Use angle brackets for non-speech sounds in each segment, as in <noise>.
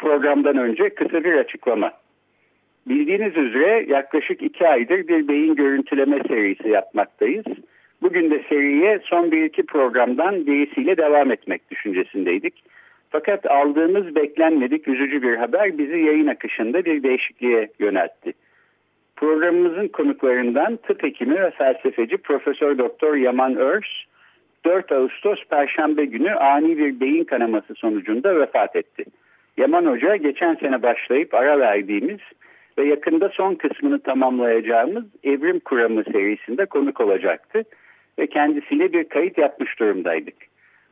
Programdan önce kısa bir açıklama. Bildiğiniz üzere yaklaşık iki aydır bir beyin görüntüleme serisi yapmaktayız. Bugün de seriye son bir iki programdan birisiyle devam etmek düşüncesindeydik. Fakat aldığımız beklenmedik üzücü bir haber bizi yayın akışında bir değişikliğe yöneltti. Programımızın konuklarından tıp hekimi ve felsefeci Profesör Doktor Yaman Örs 4 Ağustos Perşembe günü ani bir beyin kanaması sonucunda vefat etti. Yaman Hoca geçen sene başlayıp ara verdiğimiz ve yakında son kısmını tamamlayacağımız Evrim Kuramı serisinde konuk olacaktı ve kendisiyle bir kayıt yapmış durumdaydık.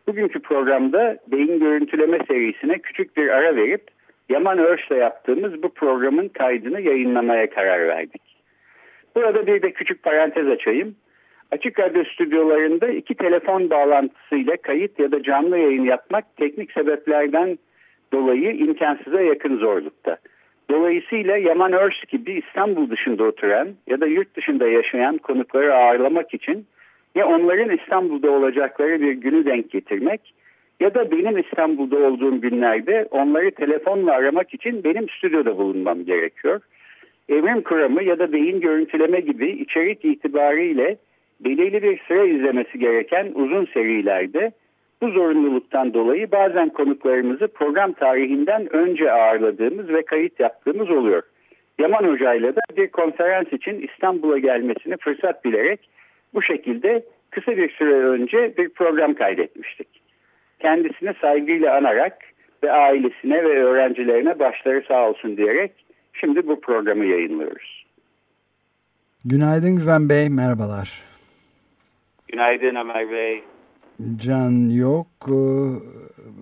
Bugünkü programda beyin görüntüleme serisine küçük bir ara verip Yaman Örs'le yaptığımız bu programın kaydını yayınlamaya karar verdik. Burada bir de küçük parantez açayım. Açık Radyo stüdyolarında iki telefon bağlantısıyla kayıt ya da canlı yayın yapmak teknik sebeplerden dolayı imkansıza yakın zorlukta. Dolayısıyla Yaman Örs gibi İstanbul dışında oturan ya da yurt dışında yaşayan konukları ağırlamak için ya onların İstanbul'da olacakları bir günü denk getirmek ya da benim İstanbul'da olduğum günlerde onları telefonla aramak için benim stüdyoda bulunmam gerekiyor. Evrim kuramı ya da beyin görüntüleme gibi içerik itibariyle belirli bir süre izlemesi gereken uzun serilerde bu zorunluluktan dolayı bazen konuklarımızı program tarihinden önce ağırladığımız ve kayıt yaptığımız oluyor. Yaman Hoca ile de bir konferans için İstanbul'a gelmesini fırsat bilerek bu şekilde kısa bir süre önce bir program kaydetmiştik kendisini saygıyla anarak ve ailesine ve öğrencilerine başları sağ olsun diyerek şimdi bu programı yayınlıyoruz. Günaydın Güven Bey, merhabalar. Günaydın Ömer Bey. Can yok e,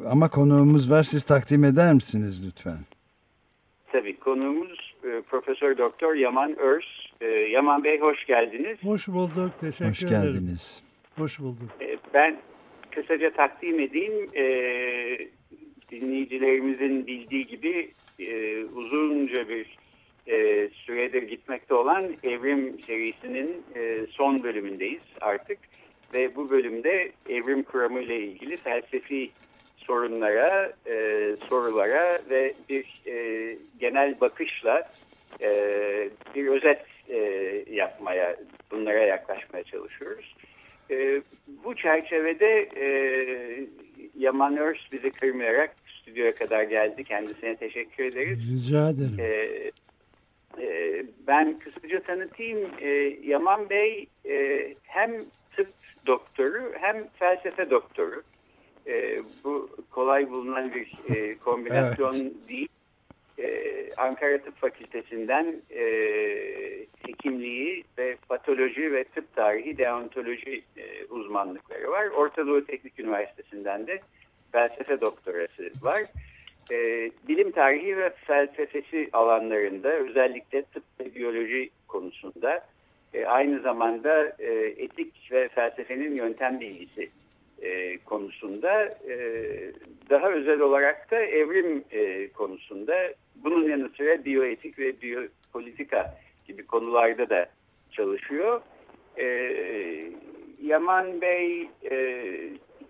ama konuğumuz var. Siz takdim eder misiniz lütfen? Tabii konuğumuz e, Profesör Doktor Yaman Örs. E, Yaman Bey hoş geldiniz. Hoş bulduk. Teşekkür hoş ederim. Hoş geldiniz. Hoş bulduk. Ben kısaca takdim edeyim. Dinleyicilerimizin bildiği gibi uzunca bir e, süredir gitmekte olan Evrim serisinin e, son bölümündeyiz artık. Ve bu bölümde evrim kuramı ile ilgili felsefi sorunlara, e, sorulara ve bir e, genel bakışla e, bir özet e, yapmaya, bunlara yaklaşmaya çalışıyoruz. E, bu çerçevede e, Yaman Örs bizi kırmayarak stüdyoya kadar geldi. Kendisine teşekkür ederiz. Rica ederim. E, e, ben kısaca tanıtayım. E, Yaman Bey e, hem doktoru hem felsefe doktoru. E, bu kolay bulunan bir e, kombinasyon evet. değil. Ee, Ankara Tıp Fakültesinden e, hekimliği ve patoloji ve tıp tarihi deontoloji e, uzmanlıkları var. Orta Doğu Teknik Üniversitesi'nden de felsefe doktorası var. E, bilim tarihi ve felsefesi alanlarında özellikle tıp ve biyoloji konusunda e, aynı zamanda e, etik ve felsefenin yöntem bilgisi e, konusunda e, daha özel olarak da evrim e, konusunda bunun yanı sıra biyoetik ve biyopolitika gibi konularda da çalışıyor. E, Yaman Bey e,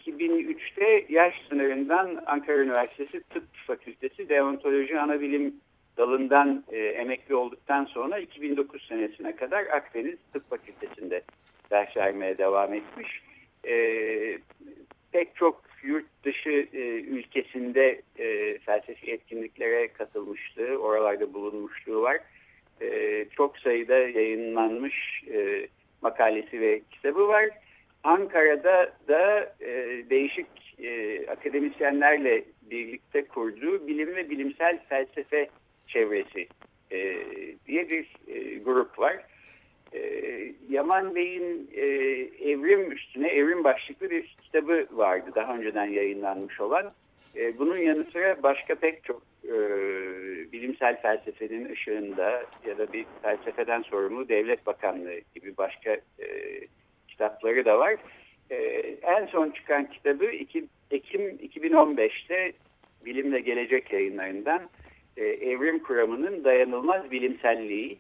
2003'te yaş sınırından Ankara Üniversitesi Tıp Fakültesi Deontoloji Anabilim dalından e, emekli olduktan sonra 2009 senesine kadar Akdeniz Tıp Fakültesi'nde ders vermeye devam etmiş. E, pek çok yurt dışı e, ülkesinde e, felsefi etkinliklere katılmışlığı, oralarda bulunmuşluğu var. E, çok sayıda yayınlanmış e, makalesi ve kitabı var. Ankara'da da e, değişik e, akademisyenlerle birlikte kurduğu bilim ve bilimsel felsefe çevresi e, diye bir e, grup var. Yaman Bey'in e, evrim üstüne evrim başlıklı bir kitabı vardı daha önceden yayınlanmış olan. E, bunun yanı sıra başka pek çok e, bilimsel felsefenin ışığında ya da bir felsefeden sorumlu devlet bakanlığı gibi başka e, kitapları da var. E, en son çıkan kitabı iki, Ekim 2015'te Bilimle Gelecek yayınlarından e, Evrim Kuramı'nın Dayanılmaz Bilimselliği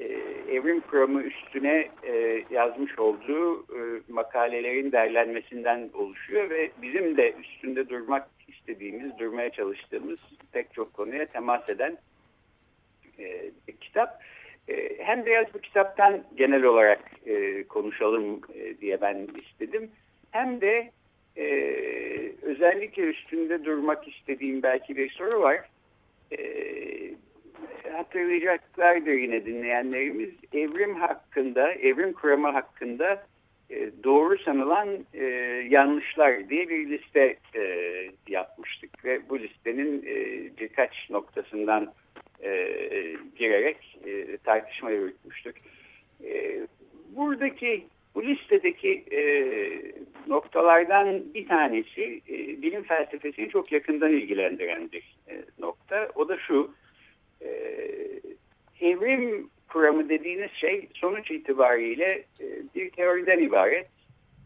e, evrim kuramı üstüne e, yazmış olduğu makalelerin derlenmesinden oluşuyor ve bizim de üstünde durmak istediğimiz, durmaya çalıştığımız pek çok konuya temas eden e, kitap. Hem biraz bu kitaptan genel olarak konuşalım diye ben istedim. Hem de özellikle üstünde durmak istediğim belki bir soru var. E, hatırlayacaklardır yine dinleyenlerimiz. Evrim hakkında, evrim kuramı hakkında e, doğru sanılan e, yanlışlar diye bir liste e, yapmıştık. Ve bu listenin birkaç noktasından e, girerek e, tartışma yürütmüştük. Buradaki bu listedeki e, noktalardan bir tanesi e, bilim felsefesini çok yakından ilgilendiren bir e, nokta. O da şu, e, evrim kuramı dediğiniz şey sonuç itibariyle e, bir teoriden ibaret.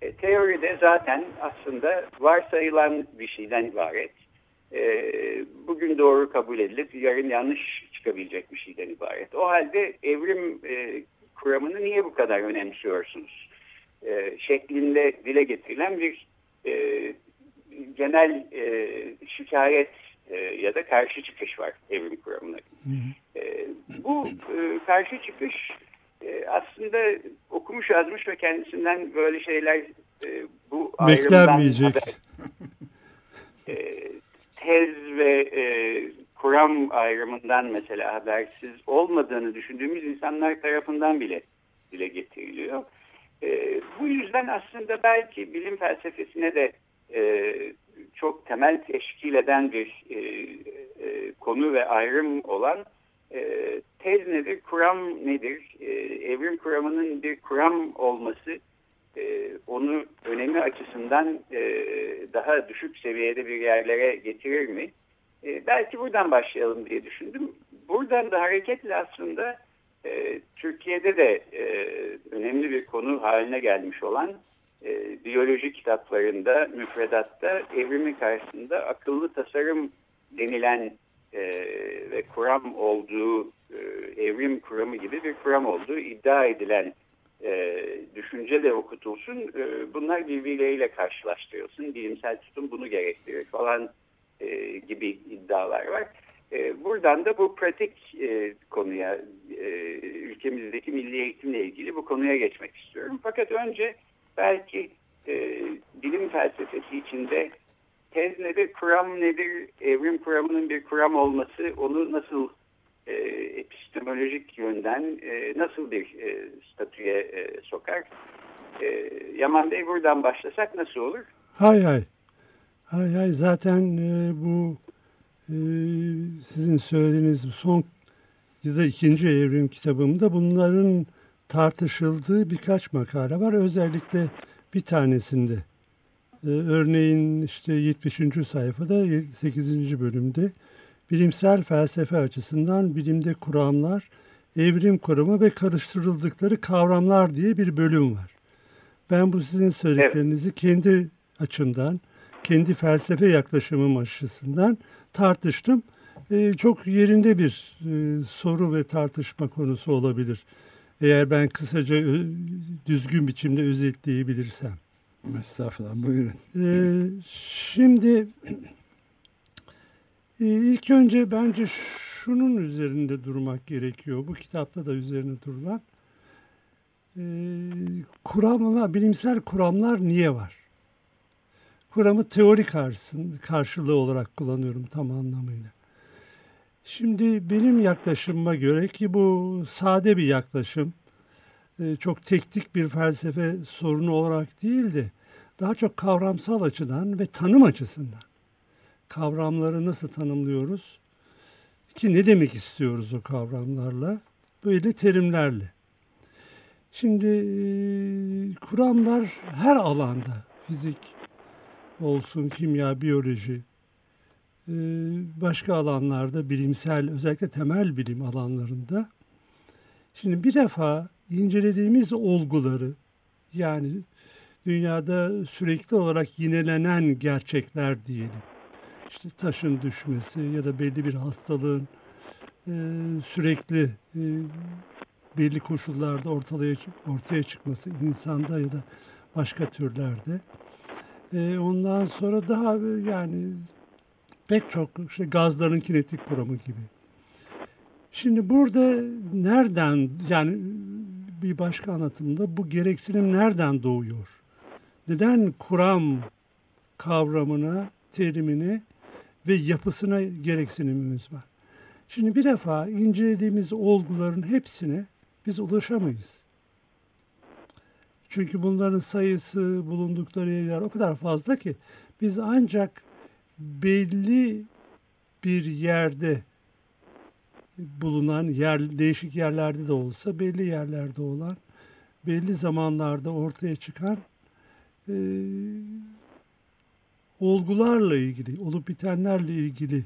E, teoride zaten aslında varsayılan bir şeyden ibaret. E, bugün doğru kabul edilip yarın yanlış çıkabilecek bir şeyden ibaret. O halde evrim e, kuramını niye bu kadar önemsiyorsunuz? E, şeklinde dile getirilen bir e, genel e, şikayet e, ya da karşı çıkış var evrim kuramına. E, bu e, karşı çıkış e, aslında okumuş yazmış ve kendisinden böyle şeyler e, bu Beklenmeyecek. Haber, <laughs> e, tez ve e, kuram ayrımından mesela habersiz olmadığını düşündüğümüz insanlar tarafından bile dile getiriliyor. E, bu yüzden aslında belki bilim felsefesine de e, çok temel teşkil eden bir e, e, konu ve ayrım olan e, tez nedir, kuram nedir, e, evrim kuramının bir kuram olması e, onu önemi açısından e, daha düşük seviyede bir yerlere getirir mi? E, belki buradan başlayalım diye düşündüm. Buradan da hareketle aslında e, Türkiye'de de e, önemli bir konu haline gelmiş olan e, biyoloji kitaplarında, müfredatta evrimin karşısında akıllı tasarım denilen e, ve kuram olduğu, evrim kuramı gibi bir kuram olduğu iddia edilen düşünce de okutulsun. Bunlar birbirleriyle karşılaştırılsın. Bilimsel tutum bunu gerektirir falan gibi iddialar var. E, buradan da bu pratik e, konuya, e, ülkemizdeki milli eğitimle ilgili bu konuya geçmek istiyorum. Fakat önce belki e, bilim felsefesi içinde tez nedir, kuram nedir, evrim kuramının bir kuram olması onu nasıl epistemolojik yönden nasıl bir statüye sokar? Yaman Bey buradan başlasak nasıl olur? Hay hay. Hay hay zaten bu sizin söylediğiniz son ya da ikinci evrim kitabımda bunların tartışıldığı birkaç makale var. Özellikle bir tanesinde e, örneğin işte 70. sayfada 8. bölümde bilimsel felsefe açısından bilimde kuramlar, evrim kuramı ve karıştırıldıkları kavramlar diye bir bölüm var. Ben bu sizin söylediklerinizi evet. kendi açımdan, kendi felsefe yaklaşımım açısından tartıştım. Ee, çok yerinde bir e, soru ve tartışma konusu olabilir. Eğer ben kısaca düzgün biçimde özetleyebilirsem. Estağfurullah buyurun. Ee, şimdi e, ilk önce bence şunun üzerinde durmak gerekiyor. Bu kitapta da üzerine durulan. E, kuramlar, bilimsel kuramlar niye var? Kuramı teori karşısın, karşılığı olarak kullanıyorum tam anlamıyla. Şimdi benim yaklaşımıma göre ki bu sade bir yaklaşım, e, çok teknik bir felsefe sorunu olarak değil de daha çok kavramsal açıdan ve tanım açısından kavramları nasıl tanımlıyoruz ki ne demek istiyoruz o kavramlarla böyle terimlerle. Şimdi e, kuramlar her alanda, fizik olsun, kimya, biyoloji, e, başka alanlarda, bilimsel, özellikle temel bilim alanlarında. Şimdi bir defa incelediğimiz olguları, yani dünyada sürekli olarak yinelenen gerçekler diyelim. İşte taşın düşmesi ya da belli bir hastalığın e, sürekli e, belli koşullarda ortaya ortaya çıkması insanda ya da başka türlerde. E, ondan sonra daha yani pek çok işte gazların kinetik kuramı gibi. Şimdi burada nereden yani bir başka anlatımda bu gereksinim nereden doğuyor? Neden kuram kavramına, terimine ve yapısına gereksinimimiz var? Şimdi bir defa incelediğimiz olguların hepsine biz ulaşamayız. Çünkü bunların sayısı, bulundukları yerler o kadar fazla ki biz ancak belli bir yerde bulunan yer değişik yerlerde de olsa belli yerlerde olan belli zamanlarda ortaya çıkan e, olgularla ilgili, olup bitenlerle ilgili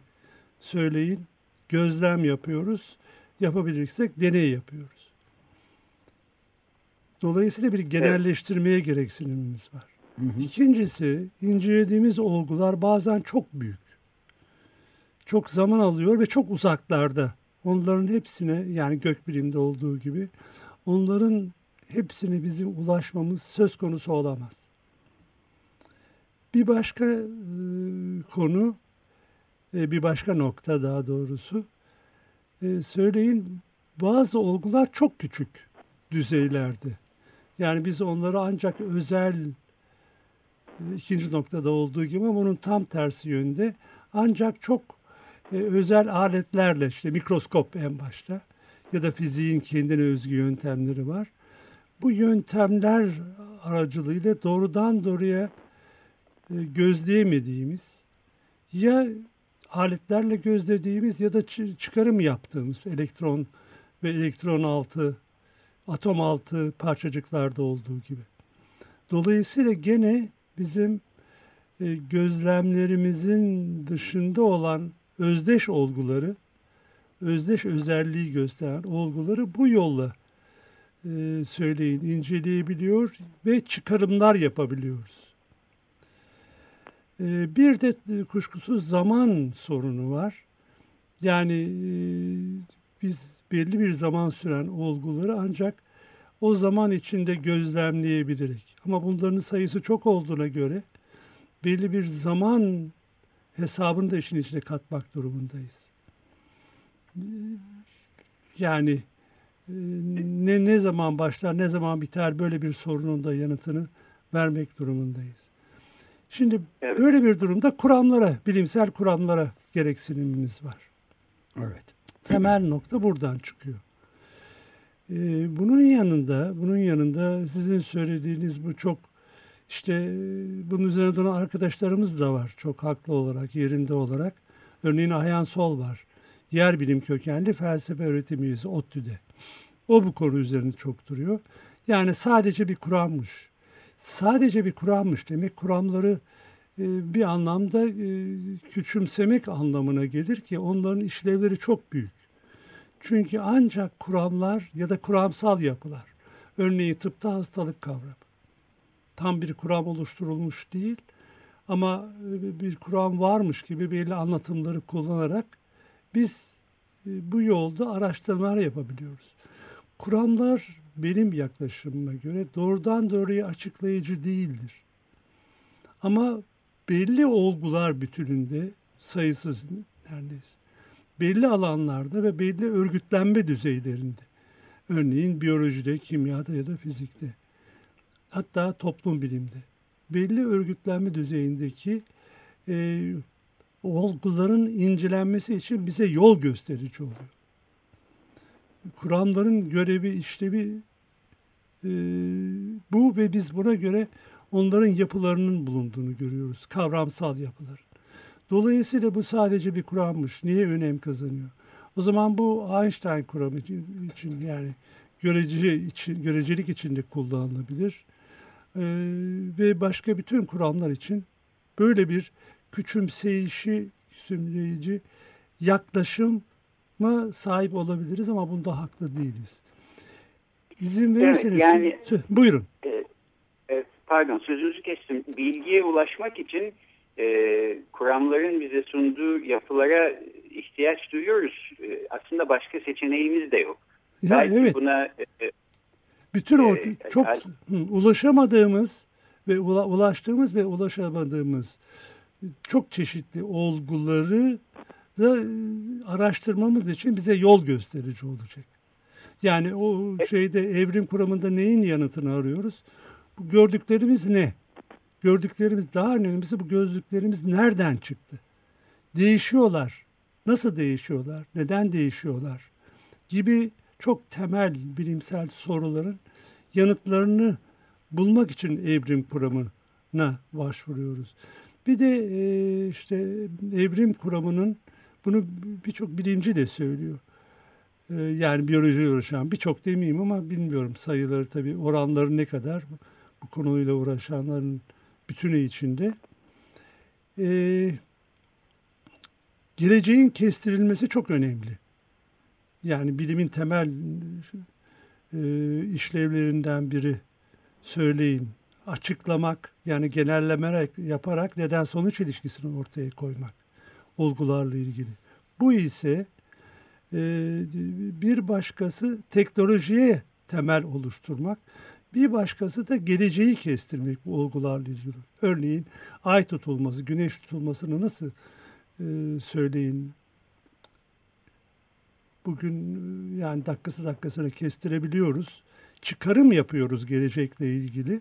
söyleyin, gözlem yapıyoruz. Yapabilirsek deney yapıyoruz. Dolayısıyla bir genelleştirmeye gereksinimimiz var. Hı hı. İkincisi, incelediğimiz olgular bazen çok büyük. Çok zaman alıyor ve çok uzaklarda. Onların hepsine yani gökbilimde olduğu gibi onların hepsine bizim ulaşmamız söz konusu olamaz. Bir başka e, konu, e, bir başka nokta daha doğrusu, e, söyleyin bazı olgular çok küçük düzeylerde. Yani biz onları ancak özel e, ikinci noktada olduğu gibi ama onun tam tersi yönde ancak çok e, özel aletlerle işte mikroskop en başta ya da fiziğin kendine özgü yöntemleri var. Bu yöntemler aracılığıyla doğrudan doğruya e, gözleyemediğimiz ya aletlerle gözlediğimiz ya da çıkarım yaptığımız elektron ve elektron altı, atom altı parçacıklarda olduğu gibi. Dolayısıyla gene bizim e, gözlemlerimizin dışında olan özdeş olguları, özdeş özelliği gösteren olguları bu yolla e, söyleyin, inceleyebiliyor ve çıkarımlar yapabiliyoruz. E, bir de kuşkusuz zaman sorunu var. Yani biz belli bir zaman süren olguları ancak o zaman içinde gözlemleyebiliriz. Ama bunların sayısı çok olduğuna göre belli bir zaman hesabını da işin içine katmak durumundayız. Yani ne ne zaman başlar, ne zaman biter böyle bir sorunun da yanıtını vermek durumundayız. Şimdi evet. böyle bir durumda kuramlara, bilimsel kuramlara gereksinimimiz var. Evet. Temel nokta buradan çıkıyor. Ee, bunun yanında, bunun yanında sizin söylediğiniz bu çok işte bunun üzerine duran arkadaşlarımız da var çok haklı olarak, yerinde olarak. Örneğin Ayhan Sol var. Yer bilim kökenli felsefe öğretim üyesi ODTÜ'de. O bu konu üzerinde çok duruyor. Yani sadece bir kurammış. Sadece bir kurammış demek kuramları bir anlamda e, küçümsemek anlamına gelir ki onların işlevleri çok büyük. Çünkü ancak kuramlar ya da kuramsal yapılar, örneğin tıpta hastalık kavramı, tam bir kuram oluşturulmuş değil ama e, bir kuram varmış gibi belli anlatımları kullanarak biz e, bu yolda araştırmalar yapabiliyoruz. Kuramlar benim yaklaşımıma göre doğrudan doğruya açıklayıcı değildir. Ama belli olgular bütününde sayısız neredeyse. Belli alanlarda ve belli örgütlenme düzeylerinde. Örneğin biyolojide, kimyada ya da fizikte. Hatta toplum bilimde. Belli örgütlenme düzeyindeki e, olguların incelenmesi için bize yol gösterici oluyor. Kuramların görevi, işlevi e, bu ve biz buna göre onların yapılarının bulunduğunu görüyoruz. Kavramsal yapılar. Dolayısıyla bu sadece bir kurammış. Niye önem kazanıyor? O zaman bu Einstein kuramı için yani görece için, görecelik içinde kullanılabilir. E, ve başka bütün kuramlar için böyle bir küçümseyişi, küçümleyici yaklaşıma sahip olabiliriz ama bunda haklı değiliz. İzin verirseniz. Evet, yani, buyurun. E, pardon sözünüzü kestim. Bilgiye ulaşmak için e, kuramların bize sunduğu yapılara ihtiyaç duyuyoruz. E, aslında başka seçeneğimiz de yok. Ya, Belki evet. buna e, bütün o e, çok hı, ulaşamadığımız ve ula, ulaştığımız ve ulaşamadığımız çok çeşitli olguları da e, araştırmamız için bize yol gösterici olacak. Yani o şeyde evrim kuramında neyin yanıtını arıyoruz? Bu gördüklerimiz ne? Gördüklerimiz daha önemlisi bu gözlüklerimiz nereden çıktı? Değişiyorlar. Nasıl değişiyorlar? Neden değişiyorlar? Gibi çok temel bilimsel soruların yanıtlarını bulmak için evrim kuramına başvuruyoruz. Bir de e, işte evrim kuramının bunu birçok bilimci de söylüyor. E, yani biyolojiyle uğraşan birçok demeyeyim ama bilmiyorum sayıları tabii oranları ne kadar bu konuyla uğraşanların bütünü içinde. E, geleceğin kestirilmesi çok önemli. Yani bilimin temel e, işlevlerinden biri söyleyin, açıklamak yani genelleme yaparak neden sonuç ilişkisini ortaya koymak olgularla ilgili. Bu ise e, bir başkası teknolojiye temel oluşturmak, bir başkası da geleceği kestirmek bu olgularla ilgili. Örneğin ay tutulması, güneş tutulmasını nasıl e, söyleyin bugün e, yani dakikası dakikasını kestirebiliyoruz. Çıkarım yapıyoruz gelecekle ilgili.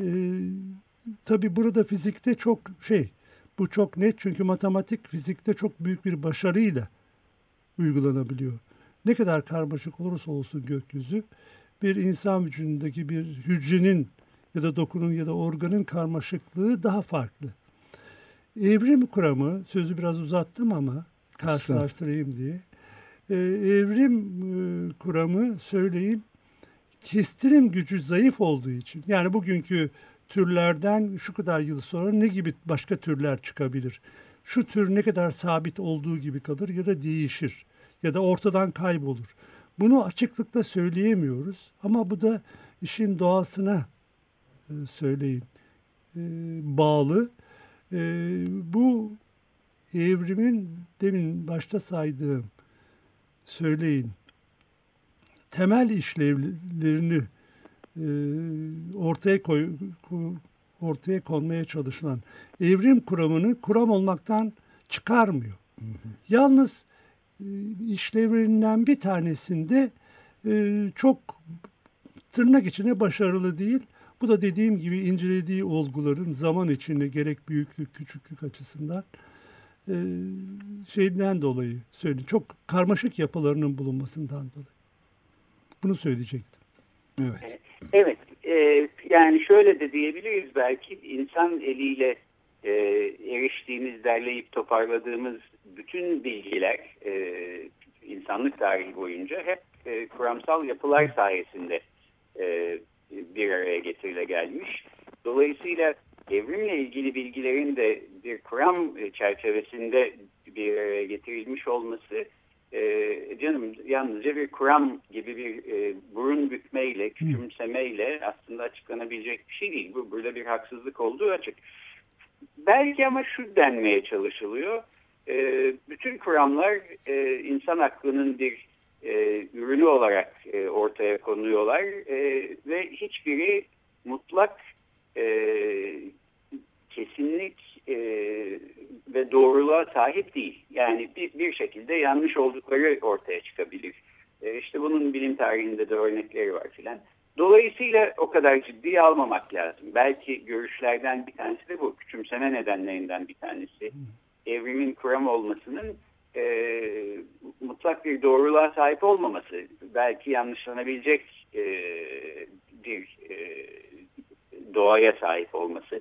Ee, tabii burada fizikte çok şey, bu çok net çünkü matematik fizikte çok büyük bir başarıyla uygulanabiliyor. Ne kadar karmaşık olursa olsun gökyüzü, bir insan vücudundaki bir hücrenin ya da dokunun ya da organın karmaşıklığı daha farklı. Evrim kuramı, sözü biraz uzattım ama karşılaştırayım diye. Ee, evrim e, kuramı söyleyeyim kestirim gücü zayıf olduğu için yani bugünkü türlerden şu kadar yıl sonra ne gibi başka türler çıkabilir? Şu tür ne kadar sabit olduğu gibi kalır ya da değişir ya da ortadan kaybolur. Bunu açıklıkla söyleyemiyoruz ama bu da işin doğasına e, söyleyin e, bağlı. E, bu evrimin demin başta saydığım söyleyin temel işlevlerini ortaya koy, ortaya konmaya çalışılan evrim kuramını kuram olmaktan çıkarmıyor. Hı hı. Yalnız işlevlerinden bir tanesinde e, çok tırnak içine başarılı değil. Bu da dediğim gibi incelediği olguların zaman içinde gerek büyüklük, küçüklük açısından e, şeyden dolayı söyleyeyim. Çok karmaşık yapılarının bulunmasından dolayı. Bunu söyleyecektim. Evet. Evet. E, yani şöyle de diyebiliriz belki insan eliyle e, eriştiğimiz, derleyip toparladığımız bütün bilgiler e, insanlık tarihi boyunca hep e, kuramsal yapılar sayesinde e, bir araya getirile gelmiş. Dolayısıyla evrimle ilgili bilgilerin de bir kuram çerçevesinde bir araya getirilmiş olması e, canım yalnızca bir kuram gibi bir e, burun bükmeyle, küçümsemeyle aslında açıklanabilecek bir şey değil. Bu burada bir haksızlık olduğu açık. Belki ama şu denmeye çalışılıyor. E, bütün kuramlar e, insan aklının bir e, ürünü olarak e, ortaya konuyorlar e, ve hiçbiri mutlak e, kesinlik e, ve doğruluğa sahip değil. Yani bir, bir şekilde yanlış oldukları ortaya çıkabilir. E, işte bunun bilim tarihinde de örnekleri var filan. Dolayısıyla o kadar ciddiye almamak lazım. Belki görüşlerden bir tanesi de bu. Küçümseme nedenlerinden bir tanesi. Evrimin kuram olmasının e, mutlak bir doğruluğa sahip olmaması. Belki yanlışlanabilecek e, bir e, doğaya sahip olması.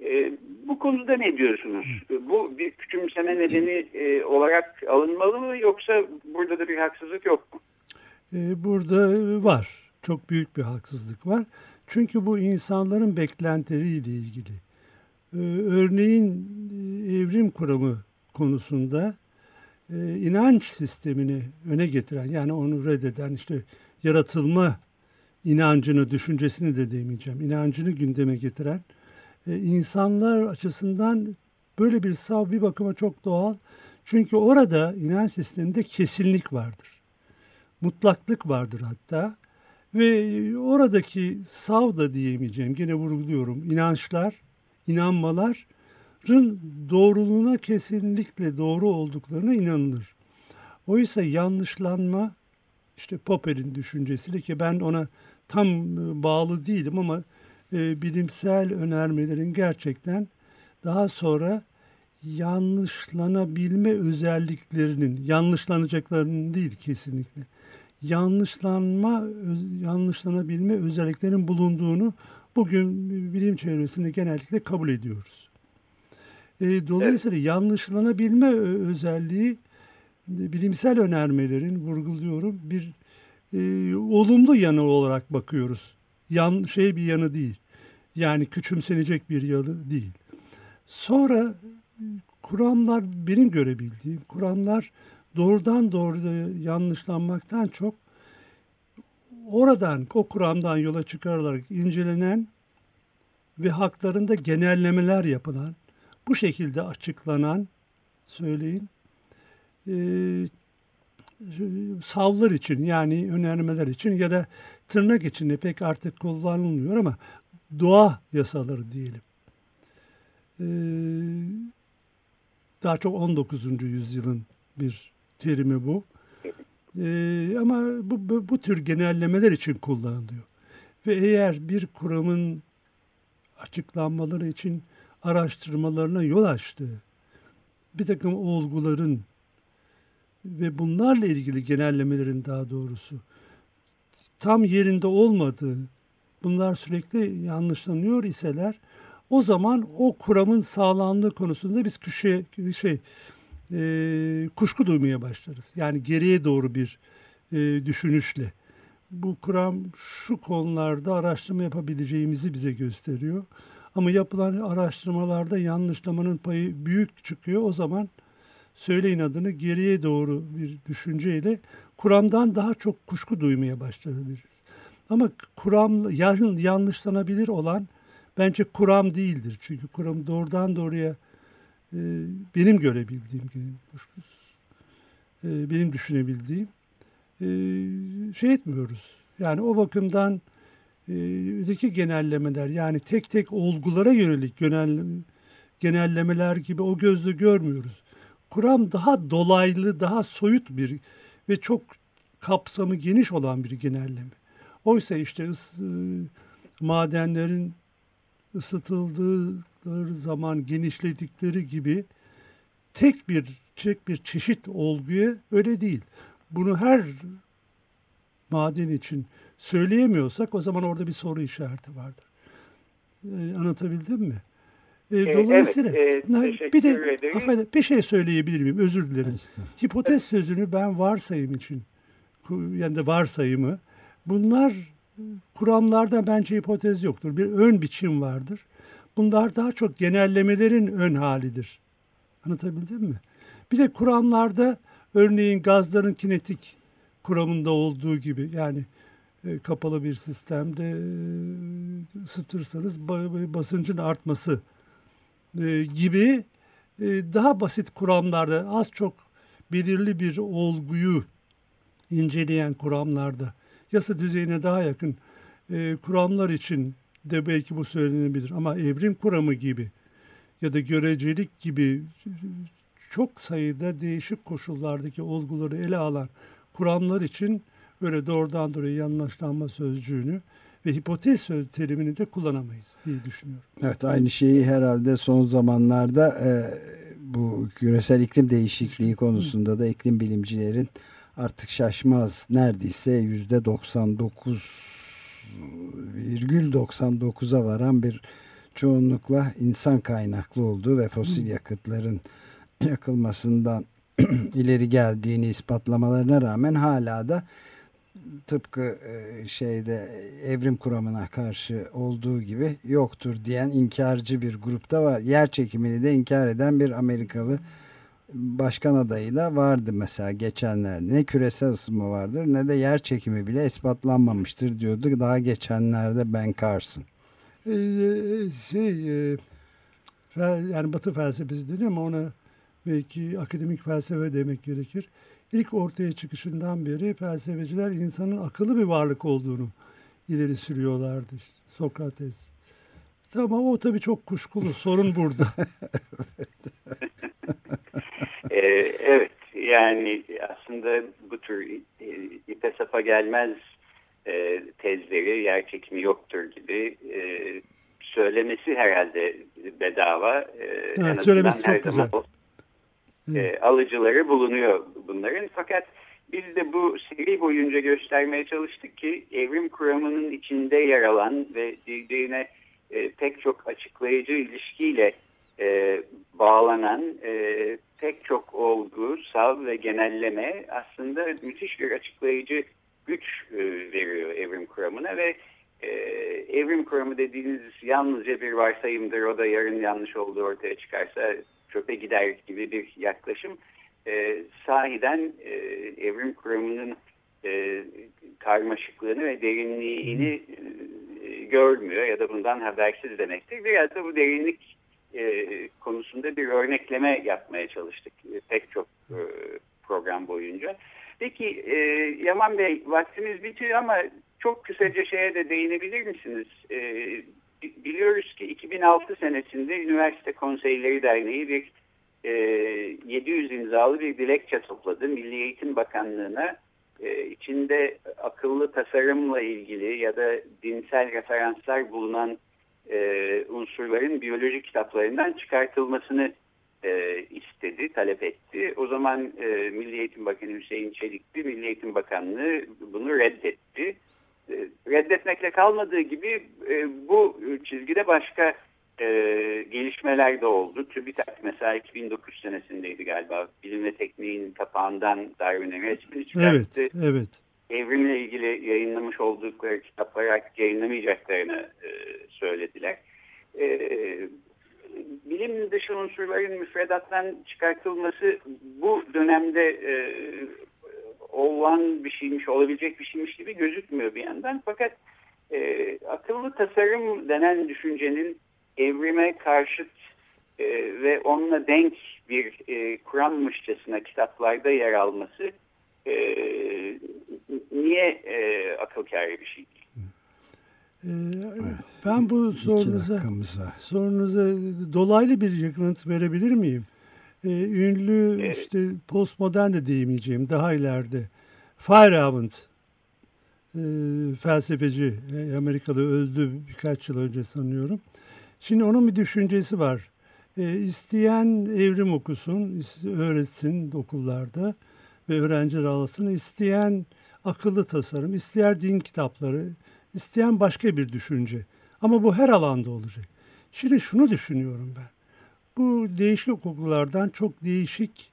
E, bu konuda ne diyorsunuz? Bu bir küçümseme nedeni e, olarak alınmalı mı yoksa burada da bir haksızlık yok mu? e, burada var. Çok büyük bir haksızlık var. Çünkü bu insanların beklentileriyle ilgili. E, örneğin e, evrim kuramı konusunda e, inanç sistemini öne getiren yani onu reddeden işte yaratılma inancını, düşüncesini de demeyeceğim, inancını gündeme getiren e, insanlar açısından böyle bir sav bir bakıma çok doğal. Çünkü orada inanç sisteminde kesinlik vardır. Mutlaklık vardır hatta. Ve oradaki sav da diyemeyeceğim, gene vurguluyorum, inançlar, inanmaların doğruluğuna kesinlikle doğru olduklarına inanılır. Oysa yanlışlanma, işte Popper'in düşüncesiyle ki ben ona tam e, bağlı değilim ama e, bilimsel önermelerin gerçekten daha sonra yanlışlanabilme özelliklerinin, yanlışlanacaklarının değil kesinlikle, yanlışlanma, yanlışlanabilme özelliklerinin bulunduğunu bugün bilim çevresinde genellikle kabul ediyoruz. E, dolayısıyla evet. yanlışlanabilme özelliği bilimsel önermelerin vurguluyorum bir e, olumlu yanı olarak bakıyoruz. Yan şey bir yanı değil. Yani küçümsenecek bir yanı değil. Sonra kuramlar benim görebildiğim kuramlar doğrudan doğruya yanlışlanmaktan çok oradan o kuramdan yola çıkarılarak incelenen ve haklarında genellemeler yapılan bu şekilde açıklanan söyleyin e, savlar için yani önermeler için ya da tırnak içinde pek artık kullanılmıyor ama doğa yasaları diyelim. Ee, daha çok 19. yüzyılın bir terimi bu. Ee, ama bu, bu, bu tür genellemeler için kullanılıyor. Ve eğer bir kuramın açıklanmaları için araştırmalarına yol açtığı bir takım olguların ve bunlarla ilgili genellemelerin daha doğrusu tam yerinde olmadığı, bunlar sürekli yanlışlanıyor iseler o zaman o kuramın sağlamlığı konusunda biz küşe, şey e, kuşku duymaya başlarız. Yani geriye doğru bir e, düşünüşle. Bu kuram şu konularda araştırma yapabileceğimizi bize gösteriyor. Ama yapılan araştırmalarda yanlışlamanın payı büyük çıkıyor. O zaman söyleyin adını geriye doğru bir düşünceyle kuramdan daha çok kuşku duymaya başlayabiliriz. Ama kuram yanlışlanabilir olan bence kuram değildir. Çünkü kuram doğrudan doğruya benim görebildiğim, e, benim düşünebildiğim e, şey etmiyoruz. Yani o bakımdan öteki genellemeler yani tek tek olgulara yönelik genel, genellemeler gibi o gözle görmüyoruz. Kuram daha dolaylı, daha soyut bir ve çok kapsamı geniş olan bir genelleme. Oysa işte madenlerin ısıtıldığı zaman genişledikleri gibi tek bir tek bir çeşit olguya öyle değil. Bunu her maden için söyleyemiyorsak o zaman orada bir soru işareti vardır. Ee, anlatabildim mi? E, dolayısıyla evet, e, bir de affedin, bir şey söyleyebilir miyim? Özür dilerim. İşte. Hipotez sözünü ben varsayım için yani de varsayımı bunlar kuramlarda bence hipotez yoktur. Bir ön biçim vardır. Bunlar daha çok genellemelerin ön halidir. Anlatabildim mi? Bir de kuramlarda örneğin gazların kinetik kuramında olduğu gibi yani e, kapalı bir sistemde e, ısıtırsanız basıncın artması e, gibi e, daha basit kuramlarda az çok belirli bir olguyu inceleyen kuramlarda yasa düzeyine daha yakın e, kuramlar için de belki bu söylenebilir ama evrim kuramı gibi ya da görecelik gibi çok sayıda değişik koşullardaki olguları ele alan kuramlar için böyle doğrudan doğruya yanlışlanma sözcüğünü ve hipotez terimini de kullanamayız diye düşünüyorum. Evet aynı şeyi herhalde son zamanlarda e, bu küresel iklim değişikliği konusunda da iklim bilimcilerin artık şaşmaz neredeyse yüzde 99,99'a varan bir çoğunlukla insan kaynaklı olduğu ve fosil yakıtların <clears throat> yakılmasından <clears throat> ileri geldiğini ispatlamalarına rağmen hala da tıpkı e, şeyde evrim kuramına karşı olduğu gibi yoktur diyen inkarcı bir grupta var. Yer çekimini de inkar eden bir Amerikalı başkan adayı da vardı mesela geçenlerde. Ne küresel ısınma vardır ne de yer çekimi bile ispatlanmamıştır diyordu daha geçenlerde Ben Carson. Ee, şey e, yani Batı felsefesi dedi ama ona belki akademik felsefe demek gerekir. İlk ortaya çıkışından beri felsefeciler insanın akıllı bir varlık olduğunu ileri sürüyorlardı. Sokrates. Ama o tabii çok kuşkulu. Sorun burada. <laughs> <laughs> ee, evet. Yani aslında bu tür e, ipe sapa gelmez e, tezleri yer çekimi yoktur gibi e, söylemesi herhalde bedava. E, evet, söylemesi çok güzel. O, e, alıcıları bulunuyor bunların. Fakat biz de bu seri boyunca göstermeye çalıştık ki evrim kuramının içinde yer alan ve birbirine e, pek çok açıklayıcı ilişkiyle e, bağlanan e, pek çok olgu, sav ve genelleme aslında müthiş bir açıklayıcı güç e, veriyor evrim kuramına ve e, evrim kuramı dediğiniz yalnızca bir varsayımdır. O da yarın yanlış olduğu ortaya çıkarsa çöpe gider gibi bir yaklaşım e, sahiden e, evrim kuramının e, karmaşıklığını ve derinliğini e, görmüyor ya da bundan habersiz demektir. Biraz da bu derinlik e, konusunda bir örnekleme yapmaya çalıştık e, pek çok e, program boyunca. Peki e, Yaman Bey vaktimiz bitiyor ama çok kısaca şeye de değinebilir misiniz? E, biliyoruz ki 2006 senesinde Üniversite Konseyleri Derneği bir e, 700 imzalı bir dilekçe topladı. Milli Eğitim Bakanlığı'na e, içinde akıllı tasarımla ilgili ya da dinsel referanslar bulunan e, unsurların biyoloji kitaplarından çıkartılmasını e, istedi, talep etti. O zaman e, Milli Eğitim Bakanı Hüseyin Çelikli, Milli Eğitim Bakanlığı bunu reddetti. E, reddetmekle kalmadığı gibi e, bu çizgide başka e, gelişmeler de oldu. TÜBİTAK mesela 2009 senesindeydi galiba. Bilim ve tekniğin kapağından Darwin'e resmini çıkarttı. Evet, evet. Evrimle ilgili yayınlamış oldukları kitapları artık yayınlamayacaklarını e, söylediler. E, bilim dışı unsurların müfredattan çıkartılması bu dönemde e, olan bir şeymiş, olabilecek bir şeymiş gibi gözükmüyor bir yandan. Fakat e, akıllı tasarım denen düşüncenin evrime karşıt e, ve onunla denk bir e, kurammışçasına kitaplarda yer alması e, niye e, akıl kârı bir şey değil? Ee, Ben bu sorunuza, sorunuza dolaylı bir yanıt verebilir miyim? Ee, ünlü evet. işte postmodern de diyemeyeceğim daha ileride Feyerabend e, felsefeci e, Amerikalı öldü birkaç yıl önce sanıyorum. Şimdi onun bir düşüncesi var. E, isteyen evrim okusun, öğretsin okullarda ve öğrenciler alasın. İsteyen akıllı tasarım, isteyen din kitapları, isteyen başka bir düşünce. Ama bu her alanda olacak. Şimdi şunu düşünüyorum ben. Bu değişik okullardan çok değişik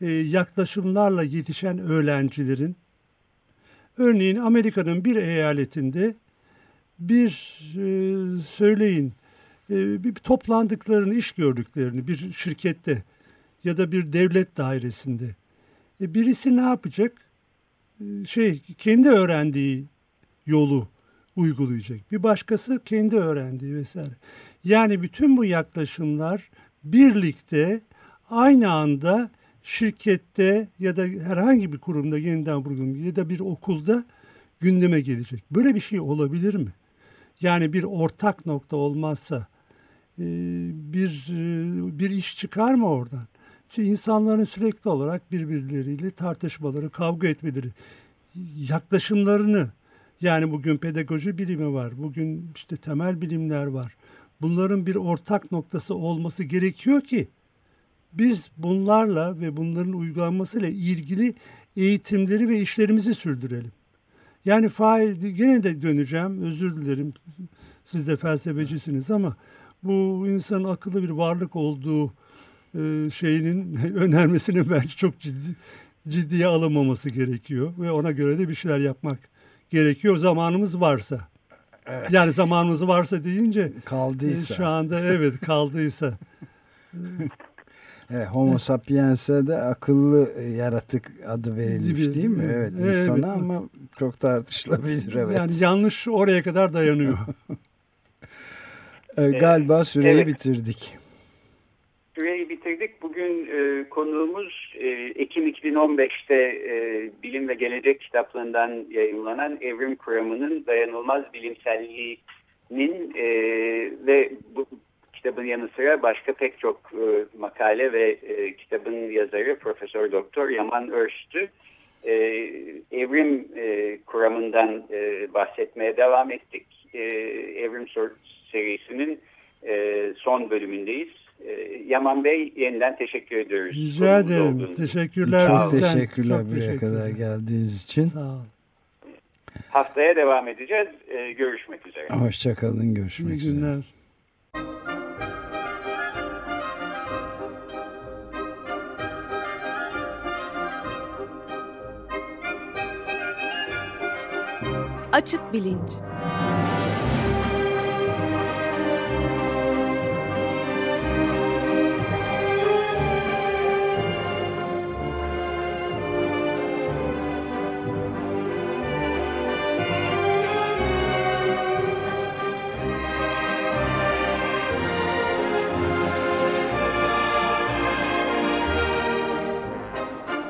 e, yaklaşımlarla yetişen öğrencilerin örneğin Amerika'nın bir eyaletinde bir e, söyleyin e, bir toplandıklarını, iş gördüklerini bir şirkette ya da bir devlet dairesinde e, birisi ne yapacak? E, şey kendi öğrendiği yolu uygulayacak. Bir başkası kendi öğrendiği vesaire. Yani bütün bu yaklaşımlar birlikte aynı anda şirkette ya da herhangi bir kurumda yeniden kurum ya da bir okulda gündeme gelecek. Böyle bir şey olabilir mi? Yani bir ortak nokta olmazsa e, bir e, bir iş çıkar mı oradan? İnsanların sürekli olarak birbirleriyle tartışmaları, kavga etmeleri, yaklaşımlarını yani bugün pedagoji bilimi var, bugün işte temel bilimler var. Bunların bir ortak noktası olması gerekiyor ki biz bunlarla ve bunların uygulanmasıyla ilgili eğitimleri ve işlerimizi sürdürelim. Yani fail gene de döneceğim. Özür dilerim. Siz de felsefecisiniz ama bu insanın akıllı bir varlık olduğu e, şeyinin <laughs> önermesinin bence çok ciddi ciddiye alınmaması gerekiyor ve ona göre de bir şeyler yapmak gerekiyor zamanımız varsa. Evet. Yani zamanımız varsa deyince <laughs> kaldıysa. Şu anda evet kaldıysa. <laughs> Evet, Homo sapiens'e de akıllı yaratık adı verilmiş değil mi? Evet, evet insana evet. ama çok tartışılabilir evet. Yani yanlış oraya kadar dayanıyor. Galiba süreyi evet. bitirdik. Süreyi bitirdik. Bugün e, konuğumuz e, Ekim 2015'te e, Bilim ve Gelecek kitaplarından yayınlanan Evrim Kuramı'nın dayanılmaz bilimselliğinin e, ve bu kitabın yanı sıra başka pek çok e, makale ve e, kitabın yazarı Profesör Doktor Yaman Örstü. E, evrim e, kuramından e, bahsetmeye devam ettik. E, evrim serisinin e, son bölümündeyiz. E, Yaman Bey yeniden teşekkür ediyoruz. Rica ederim. Teşekkürler. Çok bizden. teşekkürler Çok buraya teşekkürler. kadar geldiğiniz için. Sağ olun. Haftaya devam edeceğiz. E, görüşmek üzere. Hoşçakalın. Görüşmek üzere. İyi günler. Üzere. Açık Bilinç